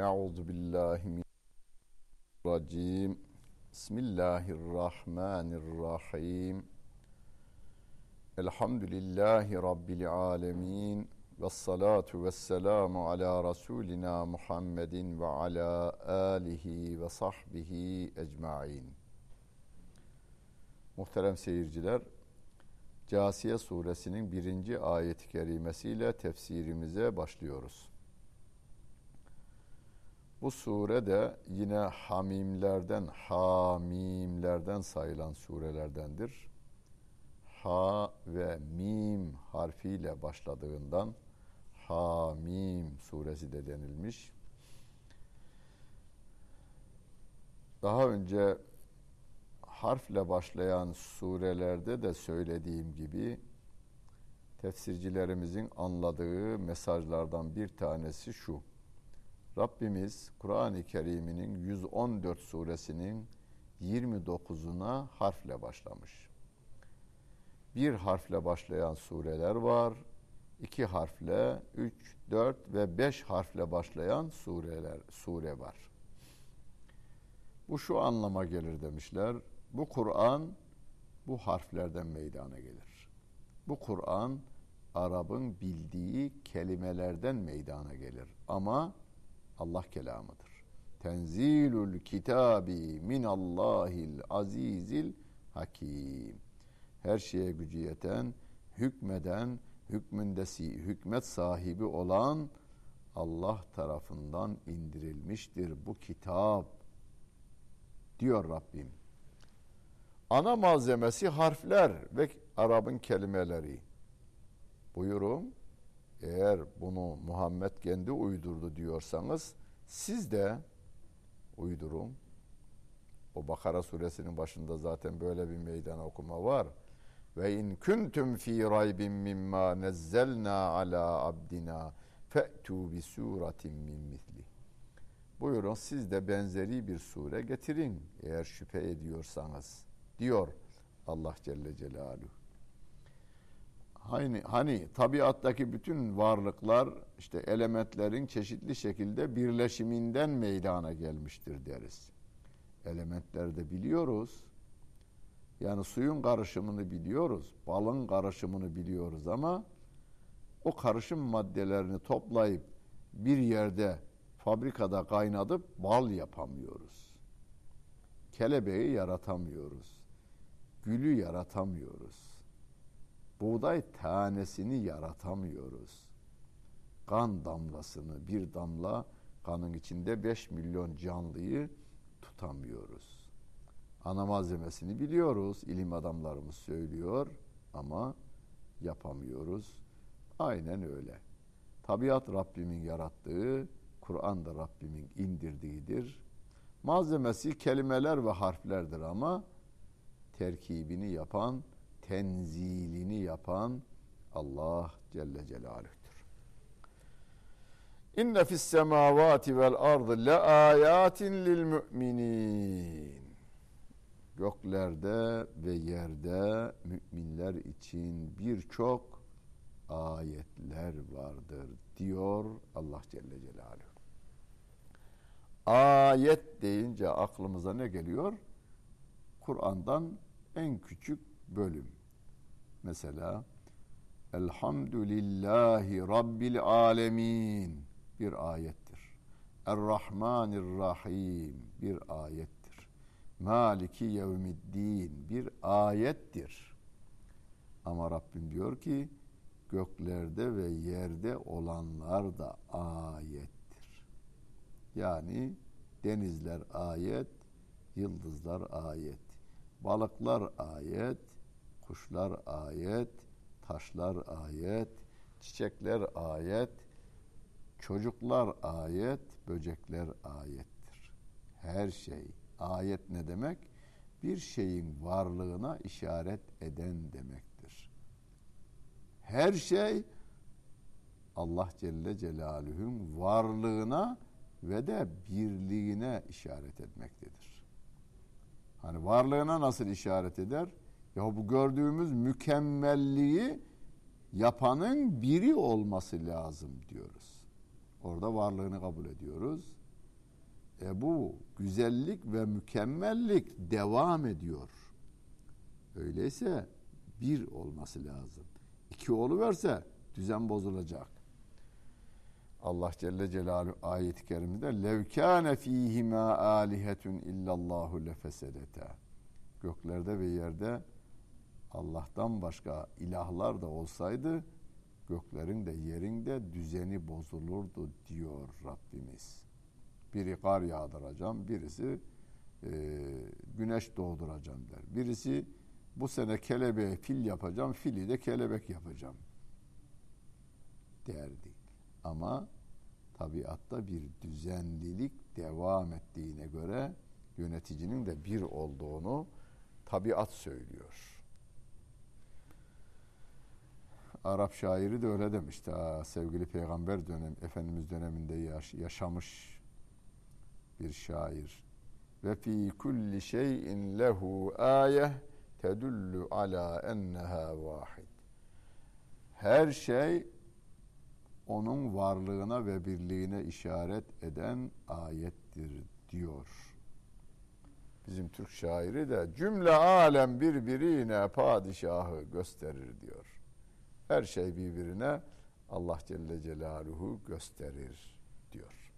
Euzu billahi mineşşeytanirracim. Bismillahirrahmanirrahim. Elhamdülillahi rabbil alamin. Ve salatu ve selamu ala Resulina Muhammedin ve ala alihi ve sahbihi ecmain. Muhterem seyirciler, Casiye suresinin birinci ayet-i kerimesiyle tefsirimize başlıyoruz. Bu sure de yine hamimlerden, hamimlerden sayılan surelerdendir. Ha ve mim harfiyle başladığından Hamim suresi de denilmiş. Daha önce harfle başlayan surelerde de söylediğim gibi tefsircilerimizin anladığı mesajlardan bir tanesi şu. Rabbimiz Kur'an-ı Kerim'inin 114 suresinin 29'una harfle başlamış. Bir harfle başlayan sureler var. iki harfle, üç, dört ve beş harfle başlayan sureler, sure var. Bu şu anlama gelir demişler. Bu Kur'an bu harflerden meydana gelir. Bu Kur'an Arap'ın bildiği kelimelerden meydana gelir. Ama Allah kelamıdır. Tenzilul kitabi min Allahil azizil hakim. Her şeye gücü yeten, hükmeden, hükmündesi, hükmet sahibi olan Allah tarafından indirilmiştir bu kitap diyor Rabbim. Ana malzemesi harfler ve Arap'ın kelimeleri. Buyurun eğer bunu Muhammed kendi uydurdu diyorsanız siz de uydurun. O Bakara suresinin başında zaten böyle bir meydan okuma var. Ve in kuntum fi raybin mimma nezzelna ala abdina fe'tu bi suratin min misli. Buyurun siz de benzeri bir sure getirin eğer şüphe ediyorsanız diyor Allah Celle Celaluhu. Hani, hani tabiattaki bütün varlıklar işte elementlerin çeşitli şekilde birleşiminden meydana gelmiştir deriz. Elementlerde biliyoruz. Yani suyun karışımını biliyoruz, balın karışımını biliyoruz ama o karışım maddelerini toplayıp bir yerde fabrikada kaynatıp bal yapamıyoruz. Kelebeği yaratamıyoruz. Gülü yaratamıyoruz buğday tanesini yaratamıyoruz. Kan damlasını bir damla kanın içinde 5 milyon canlıyı tutamıyoruz. Ana malzemesini biliyoruz, ilim adamlarımız söylüyor ama yapamıyoruz. Aynen öyle. Tabiat Rabbimin yarattığı, Kur'an da Rabbimin indirdiğidir. Malzemesi kelimeler ve harflerdir ama terkibini yapan tenzilini yapan Allah Celle Celaluh'tür. İnne fis semavati vel ardı le ayatin lil müminin. Göklerde ve yerde müminler için birçok ayetler vardır diyor Allah Celle Celaluhu. Ayet deyince aklımıza ne geliyor? Kur'an'dan en küçük bölüm. Mesela Elhamdülillahi Rabbil Alemin bir ayettir. Errahmanirrahim bir ayettir. Maliki yevmiddin bir ayettir. Ama Rabbim diyor ki göklerde ve yerde olanlar da ayettir. Yani denizler ayet, yıldızlar ayet, balıklar ayet, kuşlar ayet, taşlar ayet, çiçekler ayet, çocuklar ayet, böcekler ayettir. Her şey ayet ne demek? Bir şeyin varlığına işaret eden demektir. Her şey Allah Celle Celaluhu'nun varlığına ve de birliğine işaret etmektedir. Hani varlığına nasıl işaret eder? Ya bu gördüğümüz mükemmelliği yapanın biri olması lazım diyoruz. Orada varlığını kabul ediyoruz. E bu güzellik ve mükemmellik devam ediyor. Öyleyse bir olması lazım. İki oluverse düzen bozulacak. Allah Celle Celaluhu ayet-i kerimede levkâne fîhimâ âlihetun illallahu lefesedeta. Göklerde ve yerde Allah'tan başka ilahlar da olsaydı göklerin de yerin de düzeni bozulurdu diyor Rabbimiz. Biri kar yağdıracağım, birisi e, güneş doğduracağım der. Birisi bu sene kelebeğe fil yapacağım, fili de kelebek yapacağım derdi. Ama tabiatta bir düzenlilik devam ettiğine göre yöneticinin de bir olduğunu tabiat söylüyor. Arap şairi de öyle demişti. Ha, sevgili peygamber dönem, Efendimiz döneminde yaş, yaşamış bir şair. Ve fi kulli şeyin lehu ayeh tedullu ala enneha vahid. Her şey onun varlığına ve birliğine işaret eden ayettir diyor. Bizim Türk şairi de cümle alem birbirine padişahı gösterir diyor. Her şey birbirine Allah Celle Celaluhu gösterir diyor.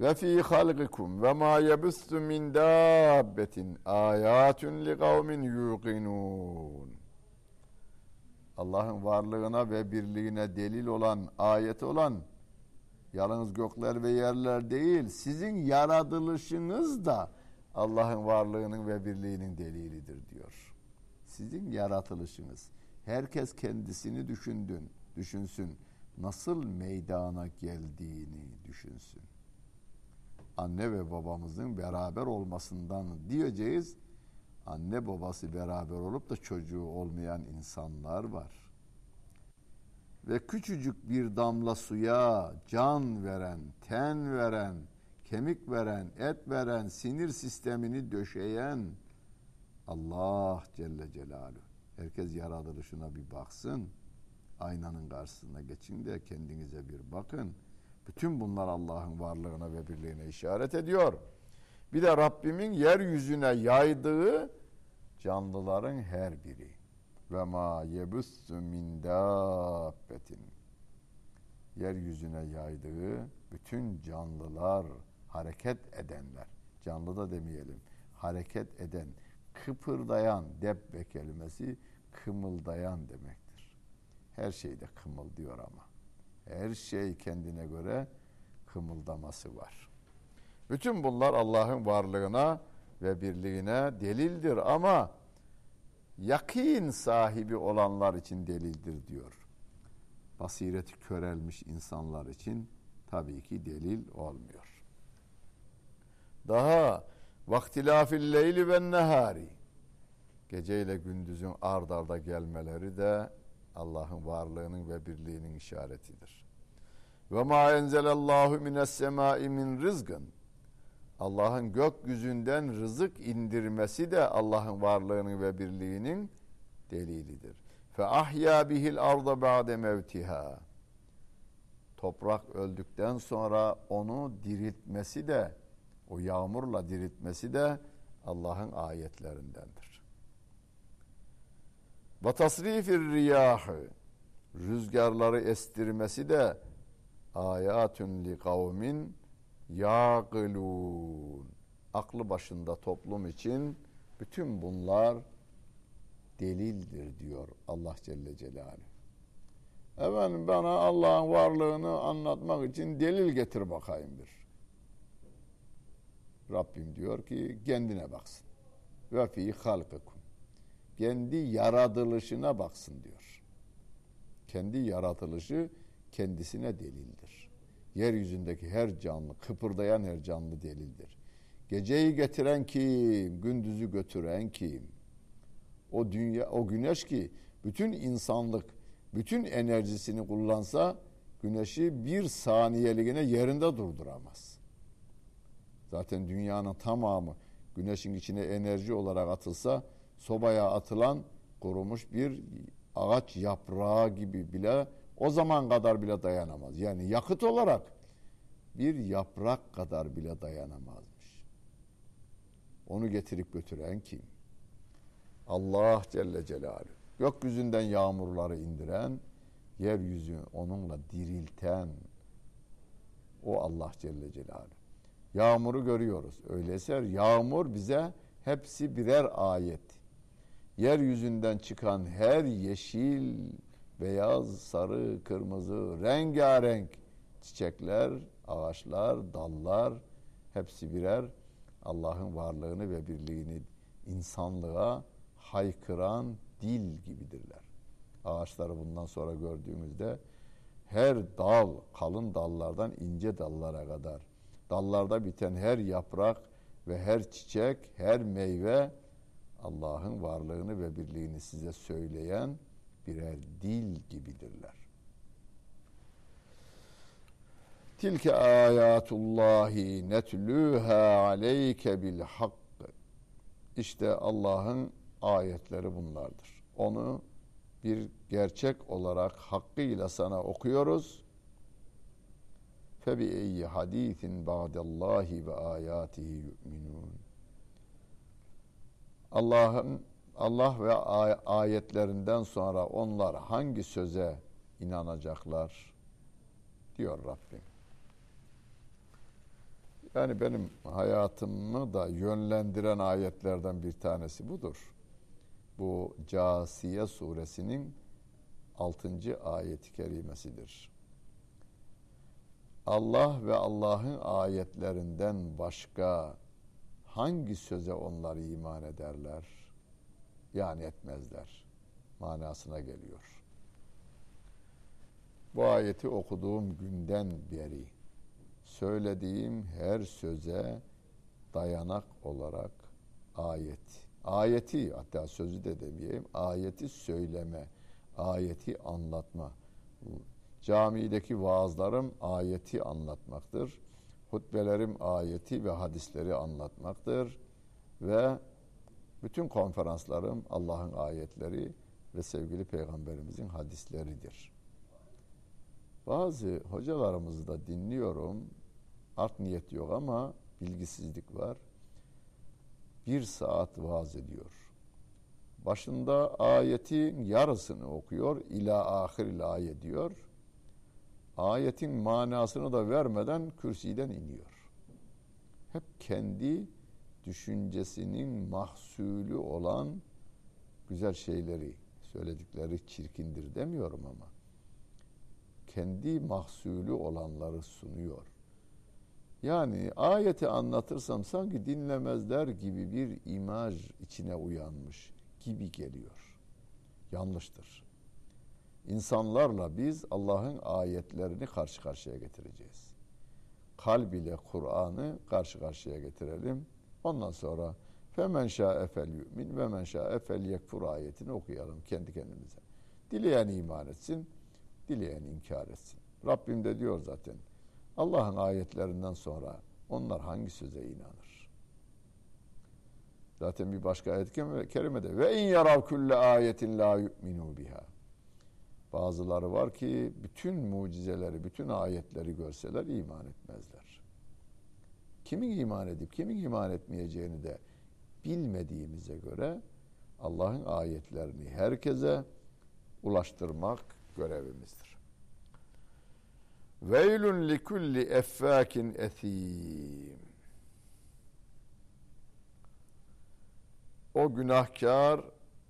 Ve fi halqikum ve ma yebussu min dabbetin ayatun li kavmin yuqinun. Allah'ın varlığına ve birliğine delil olan, ayet olan yalnız gökler ve yerler değil, sizin yaratılışınız da Allah'ın varlığının ve birliğinin delilidir diyor. Sizin yaratılışınız. Herkes kendisini düşündün, düşünsün. Nasıl meydana geldiğini düşünsün. Anne ve babamızın beraber olmasından diyeceğiz. Anne babası beraber olup da çocuğu olmayan insanlar var. Ve küçücük bir damla suya can veren, ten veren, kemik veren, et veren, sinir sistemini döşeyen Allah Celle Celaluhu. Herkes yaratılışına bir baksın. Aynanın karşısına geçin de kendinize bir bakın. Bütün bunlar Allah'ın varlığına ve birliğine işaret ediyor. Bir de Rabbimin yeryüzüne yaydığı canlıların her biri. Ve ma yebussu min dabbetin. Yeryüzüne yaydığı bütün canlılar, hareket edenler. Canlı da demeyelim. Hareket eden, kıpırdayan, debbe kelimesi kımıldayan demektir. Her şeyde kımıldıyor ama. Her şey kendine göre kımıldaması var. Bütün bunlar Allah'ın varlığına ve birliğine delildir ama yakin sahibi olanlar için delildir diyor. Basireti körelmiş insanlar için tabii ki delil olmuyor. Daha vaktilafil leyli ve nehari gece ile gündüzün ard arda gelmeleri de Allah'ın varlığının ve birliğinin işaretidir. Ve ma enzelallahu mines semai min rizgın Allah'ın gökyüzünden rızık indirmesi de Allah'ın varlığının ve birliğinin delilidir. Fe ahya bihil arda ba'de mevtiha. Toprak öldükten sonra onu diriltmesi de o yağmurla diriltmesi de Allah'ın ayetlerindendir. Ve tasrifir riyahı rüzgarları estirmesi de ayatun li kavmin yaqilun. Aklı başında toplum için bütün bunlar delildir diyor Allah Celle Celaluhu. Efendim bana Allah'ın varlığını anlatmak için delil getir bakayım bir. Rabbim diyor ki kendine baksın. Ve fi halkikum. Kendi yaratılışına baksın diyor. Kendi yaratılışı kendisine delildir. Yeryüzündeki her canlı, kıpırdayan her canlı delildir. Geceyi getiren kim, gündüzü götüren kim? O dünya, o güneş ki bütün insanlık, bütün enerjisini kullansa güneşi bir saniyeliğine yerinde durduramaz. Zaten dünyanın tamamı güneşin içine enerji olarak atılsa sobaya atılan kurumuş bir ağaç yaprağı gibi bile o zaman kadar bile dayanamaz. Yani yakıt olarak bir yaprak kadar bile dayanamazmış. Onu getirip götüren kim? Allah Celle Celaluhu. Gökyüzünden yağmurları indiren, yeryüzü onunla dirilten o Allah Celle Celaluhu. Yağmuru görüyoruz. Öyleyse yağmur bize hepsi birer ayet. Yeryüzünden çıkan her yeşil, beyaz, sarı, kırmızı, rengarenk çiçekler, ağaçlar, dallar hepsi birer Allah'ın varlığını ve birliğini insanlığa haykıran dil gibidirler. Ağaçları bundan sonra gördüğümüzde her dal, kalın dallardan ince dallara kadar, dallarda biten her yaprak ve her çiçek, her meyve Allah'ın varlığını ve birliğini size söyleyen birer dil gibidirler. Tilke ayatullahi netlüha aleyke bil hak. İşte Allah'ın ayetleri bunlardır. Onu bir gerçek olarak hakkıyla sana okuyoruz. Febi eyyi hadisin ba'dallahi ve ayatihi yu'minun. Allah'ın Allah ve ayetlerinden sonra onlar hangi söze inanacaklar diyor Rabbim. Yani benim hayatımı da yönlendiren ayetlerden bir tanesi budur. Bu Casiye suresinin 6. ayeti kerimesidir. Allah ve Allah'ın ayetlerinden başka hangi söze onlar iman ederler? Yani etmezler manasına geliyor. Bu ayeti okuduğum günden beri söylediğim her söze dayanak olarak ayet. Ayeti hatta sözü de demeyeyim. Ayeti söyleme, ayeti anlatma. Camideki vaazlarım ayeti anlatmaktır. Hutbelerim ayeti ve hadisleri anlatmaktır. Ve bütün konferanslarım Allah'ın ayetleri ve sevgili peygamberimizin hadisleridir. Bazı hocalarımızı da dinliyorum art niyet yok ama bilgisizlik var. Bir saat vaaz ediyor. Başında ayetin yarısını okuyor. İla ahiril ayet diyor. Ayetin manasını da vermeden kürsiden iniyor. Hep kendi düşüncesinin mahsulü olan güzel şeyleri söyledikleri çirkindir demiyorum ama kendi mahsulü olanları sunuyor. Yani ayeti anlatırsam sanki dinlemezler gibi bir imaj içine uyanmış gibi geliyor. Yanlıştır. İnsanlarla biz Allah'ın ayetlerini karşı karşıya getireceğiz. Kalb ile Kur'an'ı karşı karşıya getirelim. Ondan sonra femen şa'e fel yu'min ve men şa'e fel yekfur ayetini okuyalım kendi kendimize. Dileyen iman etsin, dileyen inkar etsin. Rabbim de diyor zaten Allah'ın ayetlerinden sonra onlar hangi söze inanır? Zaten bir başka ayet kerimede ve in yarav kulle ayetin la yu'minu biha. Bazıları var ki bütün mucizeleri, bütün ayetleri görseler iman etmezler. Kimin iman edip kimin iman etmeyeceğini de bilmediğimize göre Allah'ın ayetlerini herkese ulaştırmak görevimizdir. Veylün li kulli effâkin ethîm. O günahkar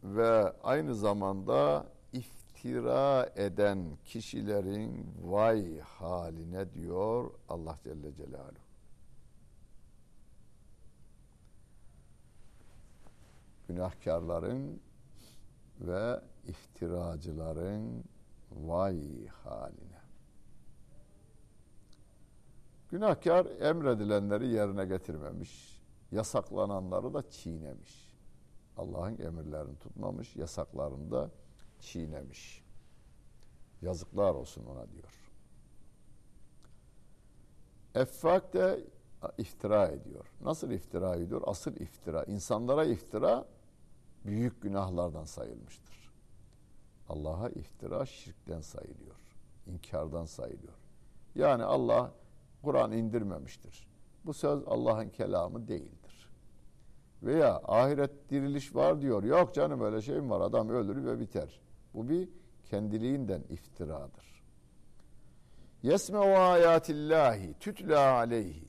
ve aynı zamanda iftira eden kişilerin vay haline diyor Allah Celle Celaluhu. Günahkarların ve iftiracıların vay haline. Günahkar emredilenleri yerine getirmemiş. Yasaklananları da çiğnemiş. Allah'ın emirlerini tutmamış, yasaklarını da çiğnemiş. Yazıklar olsun ona diyor. Effak de iftira ediyor. Nasıl iftira ediyor? Asıl iftira. İnsanlara iftira büyük günahlardan sayılmıştır. Allah'a iftira şirkten sayılıyor. inkardan sayılıyor. Yani Allah Kur'an indirmemiştir. Bu söz Allah'ın kelamı değildir. Veya ahiret diriliş var diyor. Yok canım öyle şey mi var? Adam ölür ve biter. Bu bir kendiliğinden iftiradır. Yesme'u ayatillahi tütla aleyhi.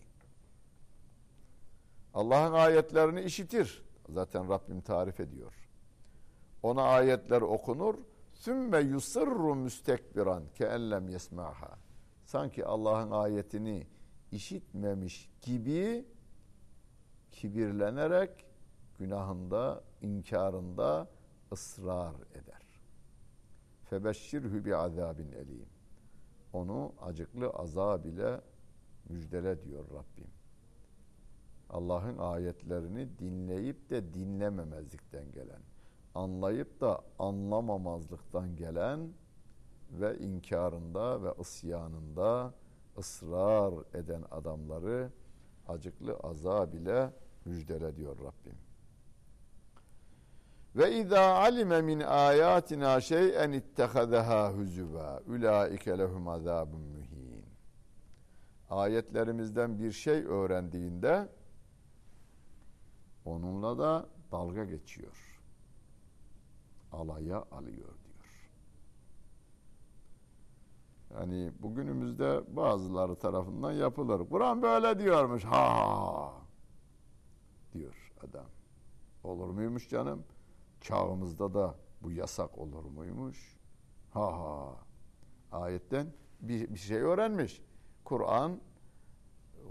Allah'ın ayetlerini işitir. Zaten Rabbim tarif ediyor. Ona ayetler okunur. Sümme yusirru müstekbiran ke ellem yesmaha. Sanki Allah'ın ayetini işitmemiş gibi kibirlenerek günahında, inkarında ısrar eder. Febeşşirhü bi azabin elim. Onu acıklı azab ile müjdele diyor Rabbim. Allah'ın ayetlerini dinleyip de dinlememezlikten gelen, anlayıp da anlamamazlıktan gelen ve inkarında ve isyanında ısrar eden adamları acıklı azab ile müjdele diyor Rabbim. Ve izâ alime min ayatina şey'en ittehazaha huzuva ulaike lehum azabun muhin. Ayetlerimizden bir şey öğrendiğinde onunla da dalga geçiyor. Alaya alıyor diyor. Yani bugünümüzde bazıları tarafından yapılır. Kur'an böyle diyormuş. Ha diyor adam. Olur muymuş canım? Çağımızda da bu yasak olur muymuş? Ha ha. Ayetten bir, bir şey öğrenmiş. Kur'an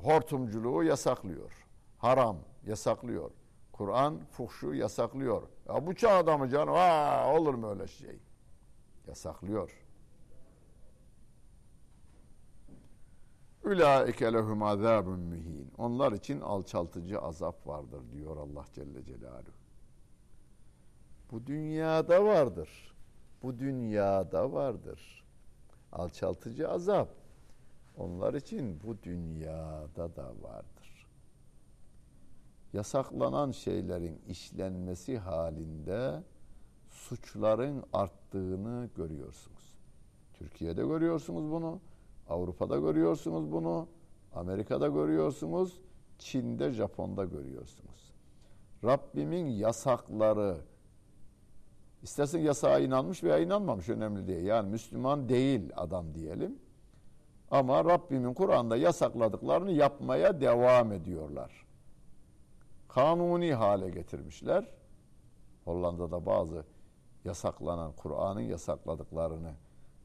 hortumculuğu yasaklıyor. Haram yasaklıyor. Kur'an fuhşu yasaklıyor. Ya bu çağda mı canım? Ha, olur mu öyle şey? Yasaklıyor. Ulaike lehum azabun muhin. Onlar için alçaltıcı azap vardır diyor Allah Celle Celaluhu. Bu dünyada vardır. Bu dünyada vardır. Alçaltıcı azap. Onlar için bu dünyada da vardır. Yasaklanan şeylerin işlenmesi halinde suçların arttığını görüyorsunuz. Türkiye'de görüyorsunuz bunu. Avrupa'da görüyorsunuz bunu. Amerika'da görüyorsunuz. Çin'de, Japon'da görüyorsunuz. Rabbimin yasakları istersen yasağa inanmış veya inanmamış önemli değil. Yani Müslüman değil adam diyelim. Ama Rabbimin Kur'an'da yasakladıklarını yapmaya devam ediyorlar. Kanuni hale getirmişler. Hollanda'da bazı yasaklanan Kur'an'ın yasakladıklarını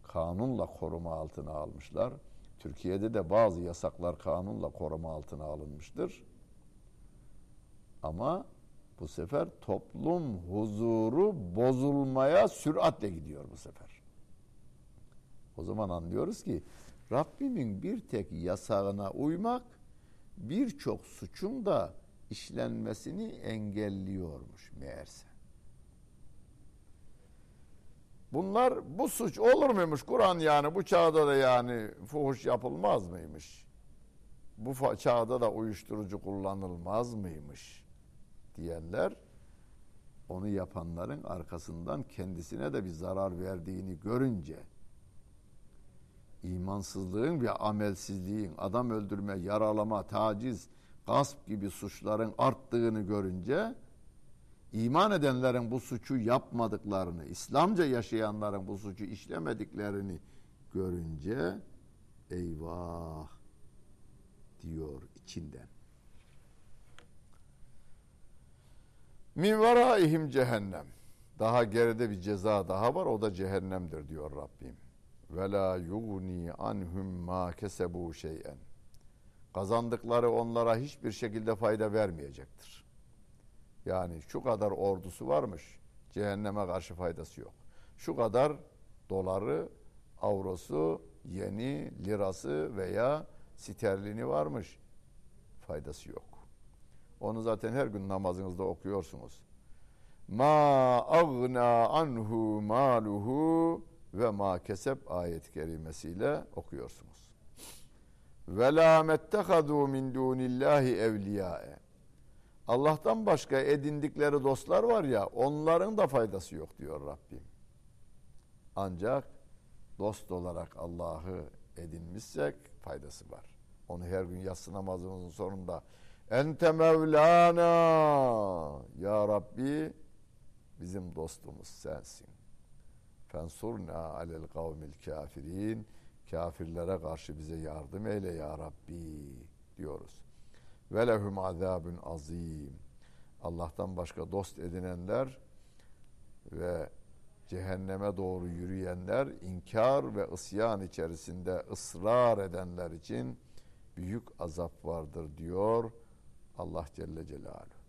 kanunla koruma altına almışlar. Türkiye'de de bazı yasaklar kanunla koruma altına alınmıştır. Ama bu sefer toplum huzuru bozulmaya süratle gidiyor bu sefer. O zaman anlıyoruz ki Rabbimin bir tek yasağına uymak birçok suçun da işlenmesini engelliyormuş meğerse. Bunlar bu suç olur muymuş Kur'an yani bu çağda da yani fuhuş yapılmaz mıymış? Bu çağda da uyuşturucu kullanılmaz mıymış? Diyenler onu yapanların arkasından kendisine de bir zarar verdiğini görünce imansızlığın ve amelsizliğin, adam öldürme, yaralama, taciz, gasp gibi suçların arttığını görünce iman edenlerin bu suçu yapmadıklarını, İslamca yaşayanların bu suçu işlemediklerini görünce eyvah diyor içinden. Min veraihim cehennem. Daha geride bir ceza daha var o da cehennemdir diyor Rabbim. Ve la yugni anhum ma kesebu şey'en. Kazandıkları onlara hiçbir şekilde fayda vermeyecektir. Yani şu kadar ordusu varmış, cehenneme karşı faydası yok. Şu kadar doları, avrosu, yeni lirası veya sterlini varmış, faydası yok. Onu zaten her gün namazınızda okuyorsunuz. Ma agna anhu maluhu ve ma kesep ayet-i kerimesiyle okuyorsunuz. Ve la mettehadu min dunillahi evliyae. Allah'tan başka edindikleri dostlar var ya onların da faydası yok diyor Rabbim. Ancak dost olarak Allah'ı edinmişsek faydası var. Onu her gün yatsı namazımızın sonunda Ente Mevlana Ya Rabbi bizim dostumuz sensin. Fensurna alel kavmil kafirin kafirlere karşı bize yardım eyle ya Rabbi diyoruz. Ve lehum azabun azim. Allah'tan başka dost edinenler ve cehenneme doğru yürüyenler, inkar ve isyan içerisinde ısrar edenler için büyük azap vardır diyor Allah Celle Celaluhu.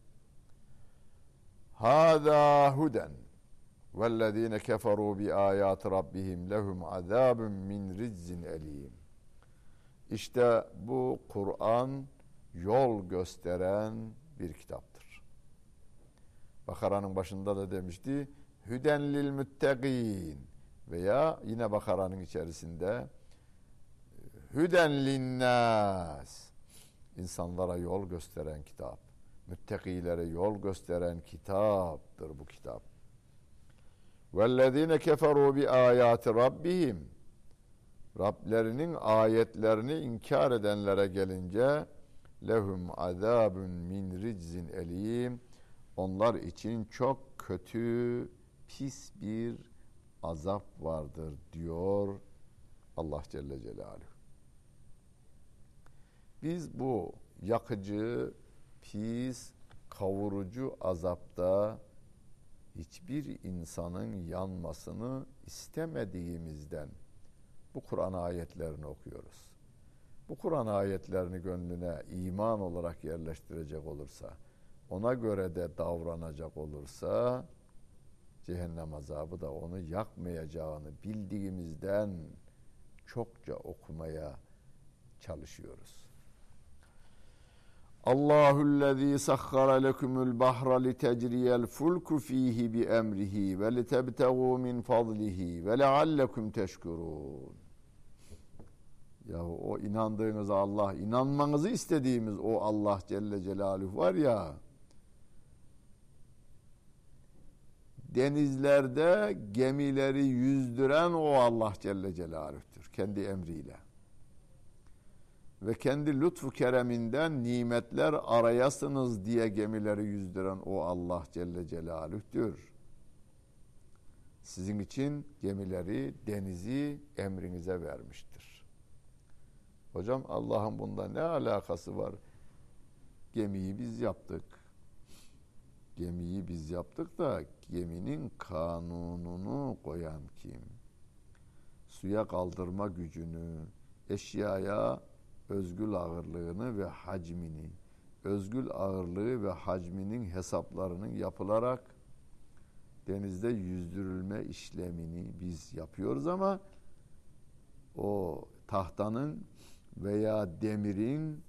Hâzâ huden vellezîne keferû bi âyâti rabbihim lehum azâbun min rizzin elîm. İşte bu Kur'an yol gösteren bir kitaptır. Bakara'nın başında da demişti Hüden lil müttegin veya yine Bakara'nın içerisinde Hüden linnas insanlara yol gösteren kitap. Müttekilere yol gösteren kitaptır bu kitap. Keferu bi ayati rabbihim Rablerinin ayetlerini inkar edenlere gelince lehum azabun min riczin elim onlar için çok kötü pis bir azap vardır diyor Allah Celle Celaluhu. Biz bu yakıcı, pis, kavurucu azapta hiçbir insanın yanmasını istemediğimizden bu Kur'an ayetlerini okuyoruz. Bu Kur'an ayetlerini gönlüne iman olarak yerleştirecek olursa, ona göre de davranacak olursa cehennem azabı da onu yakmayacağını bildiğimizden çokça okumaya çalışıyoruz. Allahu'llezî sahhara lekumul bahra litecriyel fulku fihi bi emrihi ve litebtegu min fadlihi ve leallekum teşkurun. Ya o inandığınız Allah, inanmanızı istediğimiz o Allah Celle Celaluhu var ya, denizlerde gemileri yüzdüren o Allah Celle Celaluh'tür kendi emriyle. Ve kendi lütfu kereminden nimetler arayasınız diye gemileri yüzdüren o Allah Celle Celaluh'tür. Sizin için gemileri, denizi emrinize vermiştir. Hocam Allah'ın bunda ne alakası var? Gemiyi biz yaptık. Gemiyi biz yaptık da geminin kanununu koyan kim? Suya kaldırma gücünü, eşyaya özgül ağırlığını ve hacmini, özgül ağırlığı ve hacminin hesaplarının yapılarak denizde yüzdürülme işlemini biz yapıyoruz ama o tahtanın veya demirin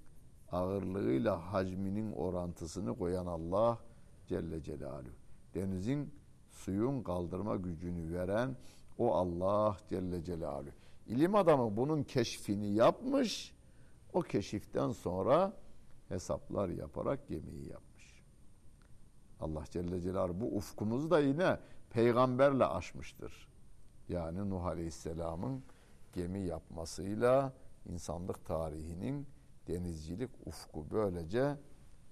ağırlığıyla hacminin orantısını koyan Allah Celle Celaluhu. Denizin suyun kaldırma gücünü veren o Allah Celle Celaluhu. İlim adamı bunun keşfini yapmış. O keşiften sonra hesaplar yaparak gemiyi yapmış. Allah Celle Celaluhu bu ufkumuzu da yine peygamberle aşmıştır. Yani Nuh Aleyhisselam'ın gemi yapmasıyla insanlık tarihinin denizcilik ufku böylece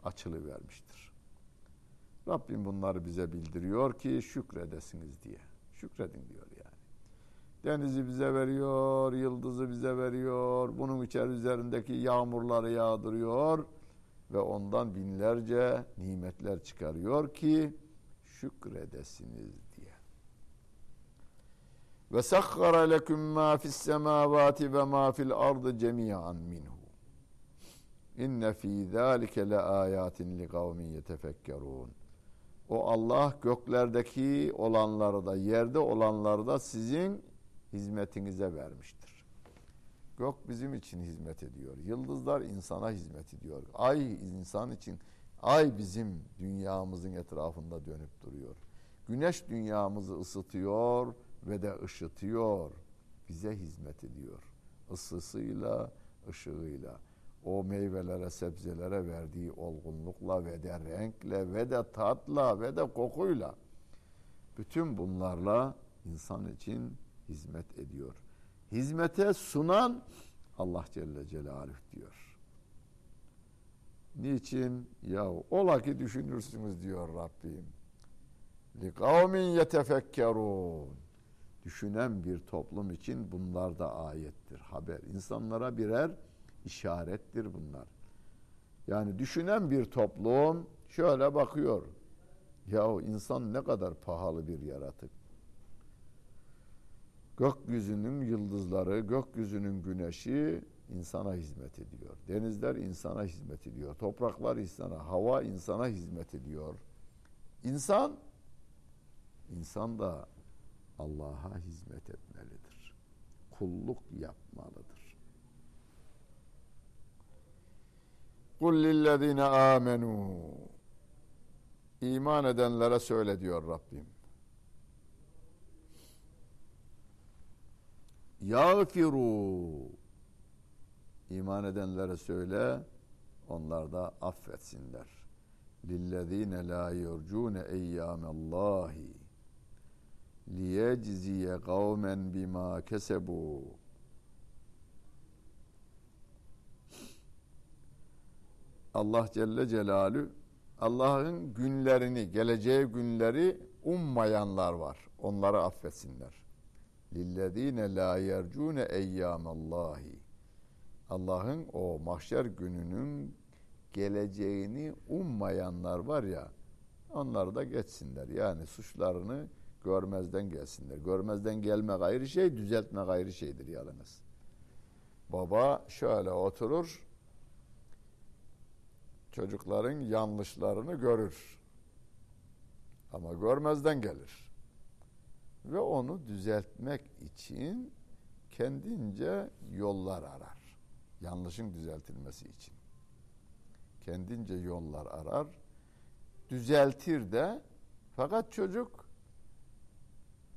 açılıvermiştir. Rabbim bunları bize bildiriyor ki şükredesiniz diye. Şükredin diyor. Denizi bize veriyor, yıldızı bize veriyor, bunun içeri üzerindeki yağmurları yağdırıyor ve ondan binlerce nimetler çıkarıyor ki şükredesiniz diye. Ve sakhara lekum ma fis semavati ve ma fil ardı cemiyan minhu. İnne fi zalike le ayatin li kavmin yetefekkerun. O Allah göklerdeki olanları da yerde olanları da sizin hizmetinize vermiştir. Gök bizim için hizmet ediyor. Yıldızlar insana hizmet ediyor. Ay insan için ay bizim dünyamızın etrafında dönüp duruyor. Güneş dünyamızı ısıtıyor ve de ışıtıyor. Bize hizmet ediyor. Isısıyla, ışığıyla o meyvelere, sebzelere verdiği olgunlukla ve de renkle ve de tatla ve de kokuyla bütün bunlarla insan için hizmet ediyor. hizmete sunan Allah Celle Celaluhu diyor. Niçin? Ya ola ki düşünürsünüz diyor Rabbim. Li kavmin yetefekkerun. Düşünen bir toplum için bunlar da ayettir, haber. İnsanlara birer işarettir bunlar. Yani düşünen bir toplum şöyle bakıyor. Yahu insan ne kadar pahalı bir yaratık. Gökyüzünün yıldızları, gökyüzünün güneşi insana hizmet ediyor. Denizler insana hizmet ediyor. Topraklar insana, hava insana hizmet ediyor. İnsan, insan da Allah'a hizmet etmelidir. Kulluk yapmalıdır. Kul lillezine amenu İman edenlere söyle diyor Rabbim. Yağfiru İman edenlere söyle onlar da affetsinler. Lillezine la yurcune eyyamallahi liyecziye kavmen bima kesebu Allah Celle Celalü Allah'ın günlerini, geleceği günleri ummayanlar var. Onları affetsinler. Lillezine la yercune eyyamallahi. Allah'ın o mahşer gününün geleceğini ummayanlar var ya, onlar da geçsinler. Yani suçlarını görmezden gelsinler. Görmezden gelmek ayrı şey, düzeltmek ayrı şeydir yalnız. Baba şöyle oturur, çocukların yanlışlarını görür. Ama görmezden gelir. Ve onu düzeltmek için kendince yollar arar. Yanlışın düzeltilmesi için. Kendince yollar arar. Düzeltir de fakat çocuk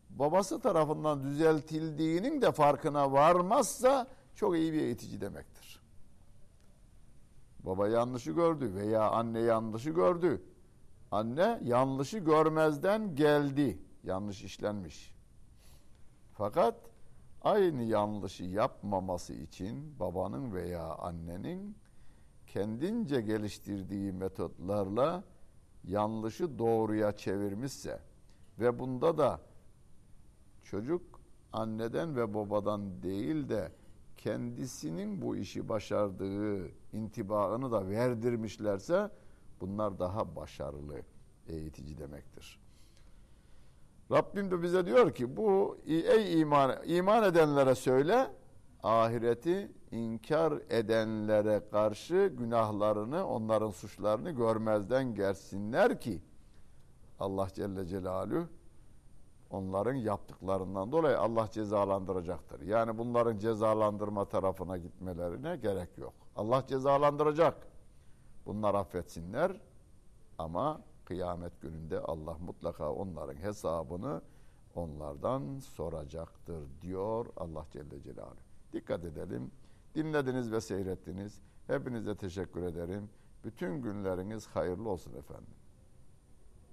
babası tarafından düzeltildiğinin de farkına varmazsa çok iyi bir eğitici demektir. Baba yanlışı gördü veya anne yanlışı gördü. Anne yanlışı görmezden geldi. Yanlış işlenmiş. Fakat aynı yanlışı yapmaması için babanın veya annenin kendince geliştirdiği metotlarla yanlışı doğruya çevirmişse ve bunda da çocuk anneden ve babadan değil de kendisinin bu işi başardığı intibaını da verdirmişlerse bunlar daha başarılı eğitici demektir. Rabbim de bize diyor ki bu ey iman iman edenlere söyle ahireti inkar edenlere karşı günahlarını onların suçlarını görmezden gelsinler ki Allah Celle Celaluhu onların yaptıklarından dolayı Allah cezalandıracaktır. Yani bunların cezalandırma tarafına gitmelerine gerek yok. Allah cezalandıracak. Bunlar affetsinler ama kıyamet gününde Allah mutlaka onların hesabını onlardan soracaktır diyor Allah Celle Celaluhu. Dikkat edelim. Dinlediniz ve seyrettiniz. Hepinize teşekkür ederim. Bütün günleriniz hayırlı olsun efendim.